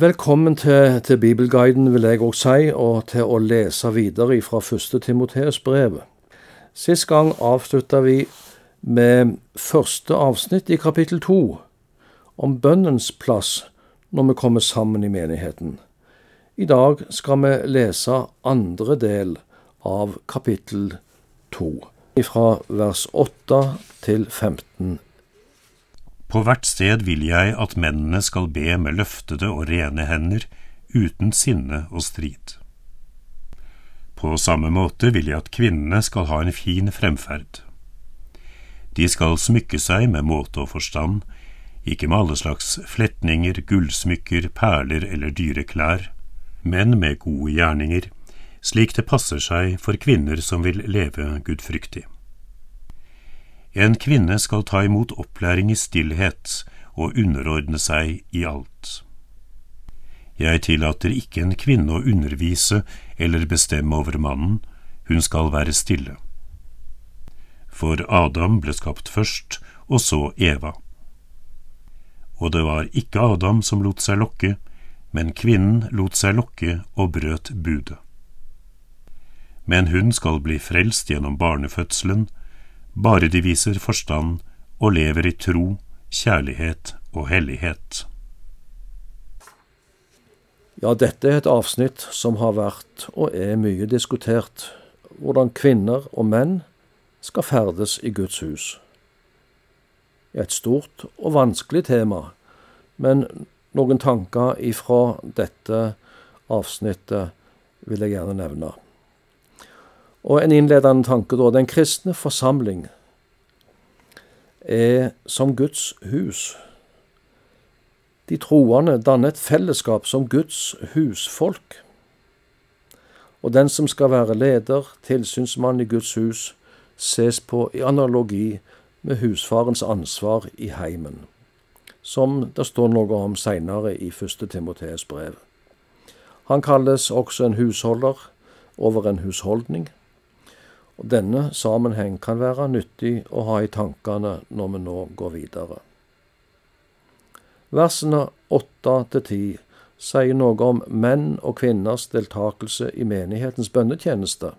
Velkommen til, til Bibelguiden, vil jeg òg si, og til å lese videre fra første Timoteus brev. Sist gang avslutta vi med første avsnitt i kapittel to, om bønnens plass når vi kommer sammen i menigheten. I dag skal vi lese andre del av kapittel to, fra vers 8 til 15 på hvert sted vil jeg at mennene skal be med løftede og rene hender, uten sinne og strid. På samme måte vil jeg at kvinnene skal ha en fin fremferd. De skal smykke seg med måte og forstand, ikke med alle slags fletninger, gullsmykker, perler eller dyre klær, men med gode gjerninger, slik det passer seg for kvinner som vil leve gudfryktig. En kvinne skal ta imot opplæring i stillhet og underordne seg i alt. Jeg tillater ikke en kvinne å undervise eller bestemme over mannen, hun skal være stille. For Adam ble skapt først, og så Eva. Og det var ikke Adam som lot seg lokke, men kvinnen lot seg lokke og brøt budet. Men hun skal bli frelst gjennom barnefødselen, bare de viser forstand og lever i tro, kjærlighet og hellighet. Ja, dette er et avsnitt som har vært og er mye diskutert, hvordan kvinner og menn skal ferdes i Guds hus. Et stort og vanskelig tema, men noen tanker ifra dette avsnittet vil jeg gjerne nevne. Og en innledende tanke, da. Den kristne forsamling er som Guds hus. De troende danner et fellesskap som Guds husfolk. Og den som skal være leder, tilsynsmann i Guds hus, ses på i analogi med husfarens ansvar i heimen, som det står noe om seinere i første Timotees brev. Han kalles også en husholder over en husholdning. Og Denne sammenheng kan være nyttig å ha i tankene når vi nå går videre. Versene åtte til ti sier noe om menn og kvinners deltakelse i menighetens bønnetjeneste.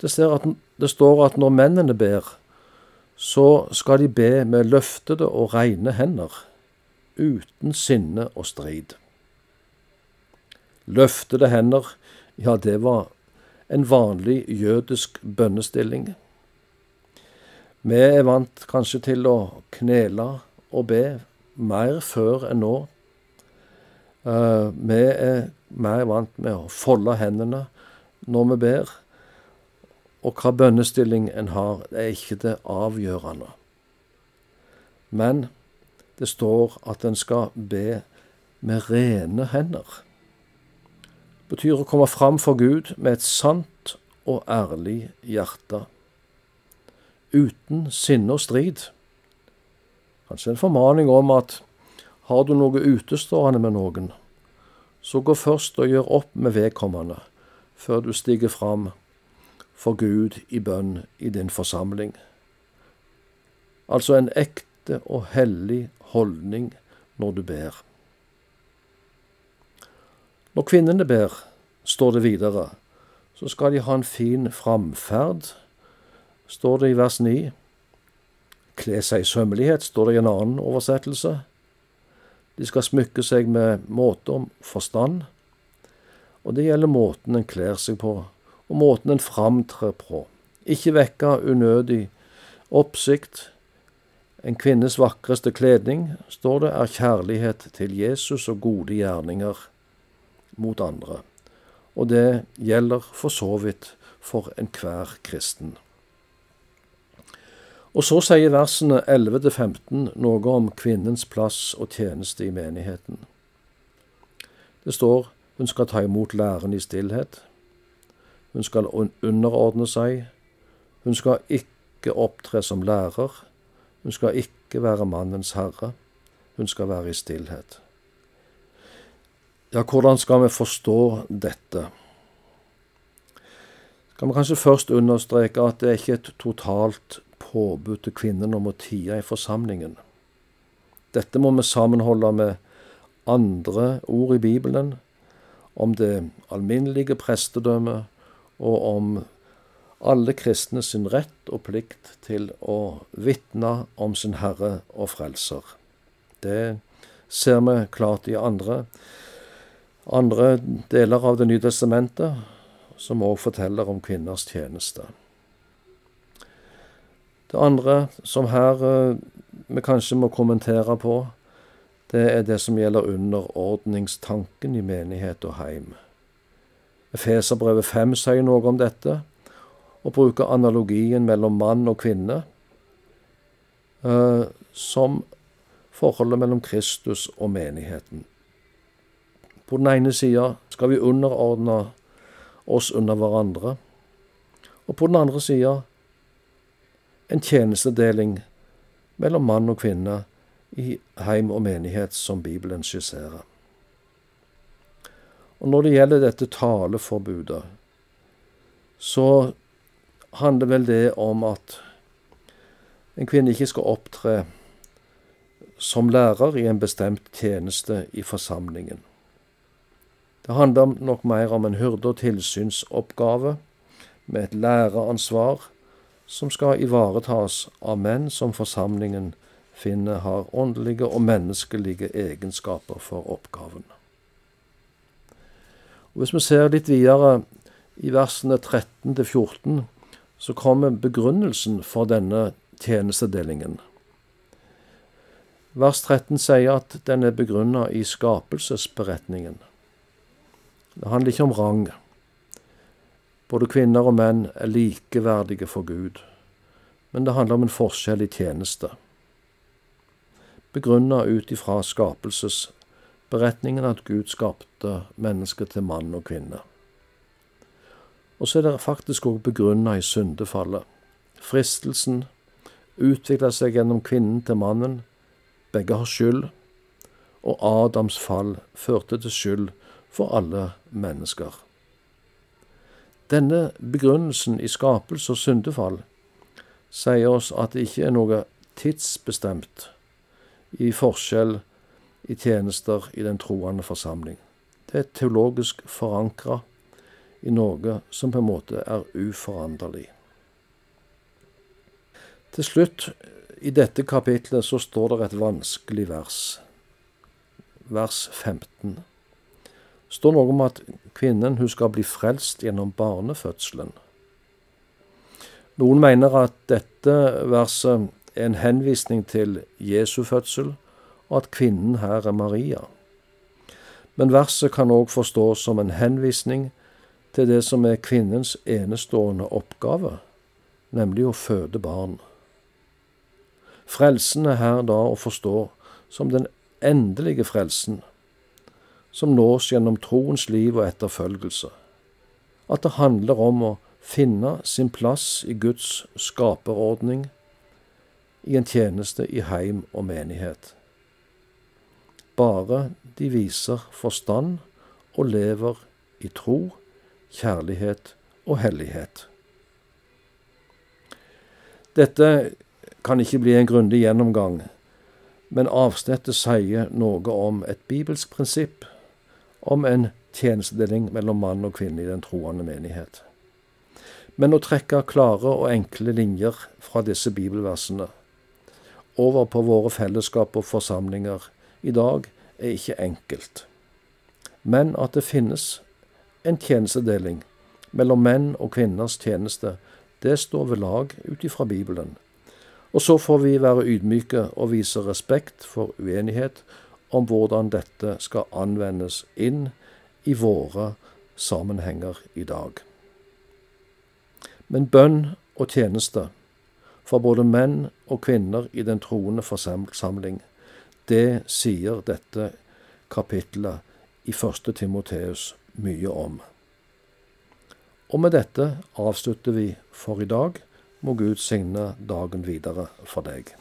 Det, at, det står at når mennene ber, så skal de be med løftede og reine hender, uten sinne og strid. Løftede hender, ja, det var en vanlig jødisk bønnestilling. Vi er vant kanskje til å knele og be mer før enn nå. Uh, vi er mer vant med å folde hendene når vi ber. Og hva bønnestilling en har, er ikke det avgjørende. Men det står at en skal be med rene hender betyr å komme fram for Gud med et sant og ærlig hjerte, uten sinne og strid. Kanskje en formaning om at har du noe utestående med noen, så gå først og gjør opp med vedkommende før du stiger fram for Gud i bønn i din forsamling. Altså en ekte og hellig holdning når du ber. Når kvinnene ber, står det videre, så skal de ha en fin framferd, står det i vers 9. Kle seg i sømmelighet, står det i en annen oversettelse. De skal smykke seg med måte om forstand, og det gjelder måten en kler seg på, og måten en framtrer på. Ikke vekke unødig oppsikt. En kvinnes vakreste kledning, står det, er kjærlighet til Jesus og gode gjerninger mot andre. Og det gjelder for så vidt for enhver kristen. Og så sier versene 11-15 noe om kvinnens plass og tjeneste i menigheten. Det står hun skal ta imot læren i stillhet. Hun skal underordne seg. Hun skal ikke opptre som lærer. Hun skal ikke være mannens herre. Hun skal være i stillhet. Ja, hvordan skal vi forstå dette? Kan vi kanskje først understreke at det er ikke et totalt påbud til kvinnen om å tie i forsamlingen. Dette må vi sammenholde med andre ord i Bibelen, om det alminnelige prestedømmet og om alle kristne sin rett og plikt til å vitne om sin Herre og Frelser. Det ser vi klart i andre, andre deler av Det nye testamentet, som òg forteller om kvinners tjeneste. Det andre som her eh, vi kanskje må kommentere på, det er det som gjelder underordningstanken i menighet og heim. Efeserbrevet 5 sier noe om dette, og bruker analogien mellom mann og kvinne eh, som forholdet mellom Kristus og menigheten. På den ene sida skal vi underordne oss under hverandre, og på den andre sida en tjenestedeling mellom mann og kvinne i heim og menighet som Bibelen skisserer. Og Når det gjelder dette taleforbudet, så handler vel det om at en kvinne ikke skal opptre som lærer i en bestemt tjeneste i forsamlingen. Det handler nok mer om en hyrde- og tilsynsoppgave med et læreansvar som skal ivaretas av menn som forsamlingen finner har åndelige og menneskelige egenskaper for oppgaven. Og Hvis vi ser litt videre i versene 13 14, så kommer begrunnelsen for denne tjenestedelingen. Vers 13 sier at den er begrunna i skapelsesberetningen. Det handler ikke om rang. Både kvinner og menn er likeverdige for Gud, men det handler om en forskjell i tjeneste. Begrunna ut ifra skapelsesberetningen at Gud skapte mennesket til mann og kvinne. Og så er det faktisk òg begrunna i syndefallet. Fristelsen utvikla seg gjennom kvinnen til mannen. Begge har skyld, og Adams fall førte til skyld for alle mennesker. Denne begrunnelsen i skapelse og syndefall sier oss at det ikke er noe tidsbestemt i forskjell i tjenester i den troende forsamling. Det er teologisk forankra i noe som på en måte er uforanderlig. Til slutt, i dette kapitlet, så står det et vanskelig vers. Vers 15. Står noe om at kvinnen hun skal bli frelst gjennom barnefødselen. Noen mener at dette verset er en henvisning til Jesu fødsel, og at kvinnen her er Maria. Men verset kan òg forstås som en henvisning til det som er kvinnens enestående oppgave, nemlig å føde barn. Frelsen er her da å forstå som den endelige frelsen, som nås gjennom troens liv og etterfølgelse. At det handler om å finne sin plass i Guds skaperordning, i en tjeneste i heim og menighet. Bare de viser forstand og lever i tro kjærlighet og hellighet. Dette kan ikke bli en grundig gjennomgang, men avsnittet sier noe om et bibelsk prinsipp om en tjenestedeling mellom mann og kvinne i den troende menighet. Men å trekke klare og enkle linjer fra disse bibelversene over på våre fellesskap og forsamlinger i dag er ikke enkelt. Men at det finnes en tjenestedeling mellom menn og kvinners tjeneste, det står ved lag ut ifra Bibelen. Og så får vi være ydmyke og vise respekt for uenighet om hvordan dette skal anvendes inn i våre sammenhenger i dag. Men bønn og tjeneste for både menn og kvinner i den troende forsamling, det sier dette kapitlet i 1. Timoteus mye om. Og med dette avslutter vi for i dag. Må Gud signe dagen videre for deg.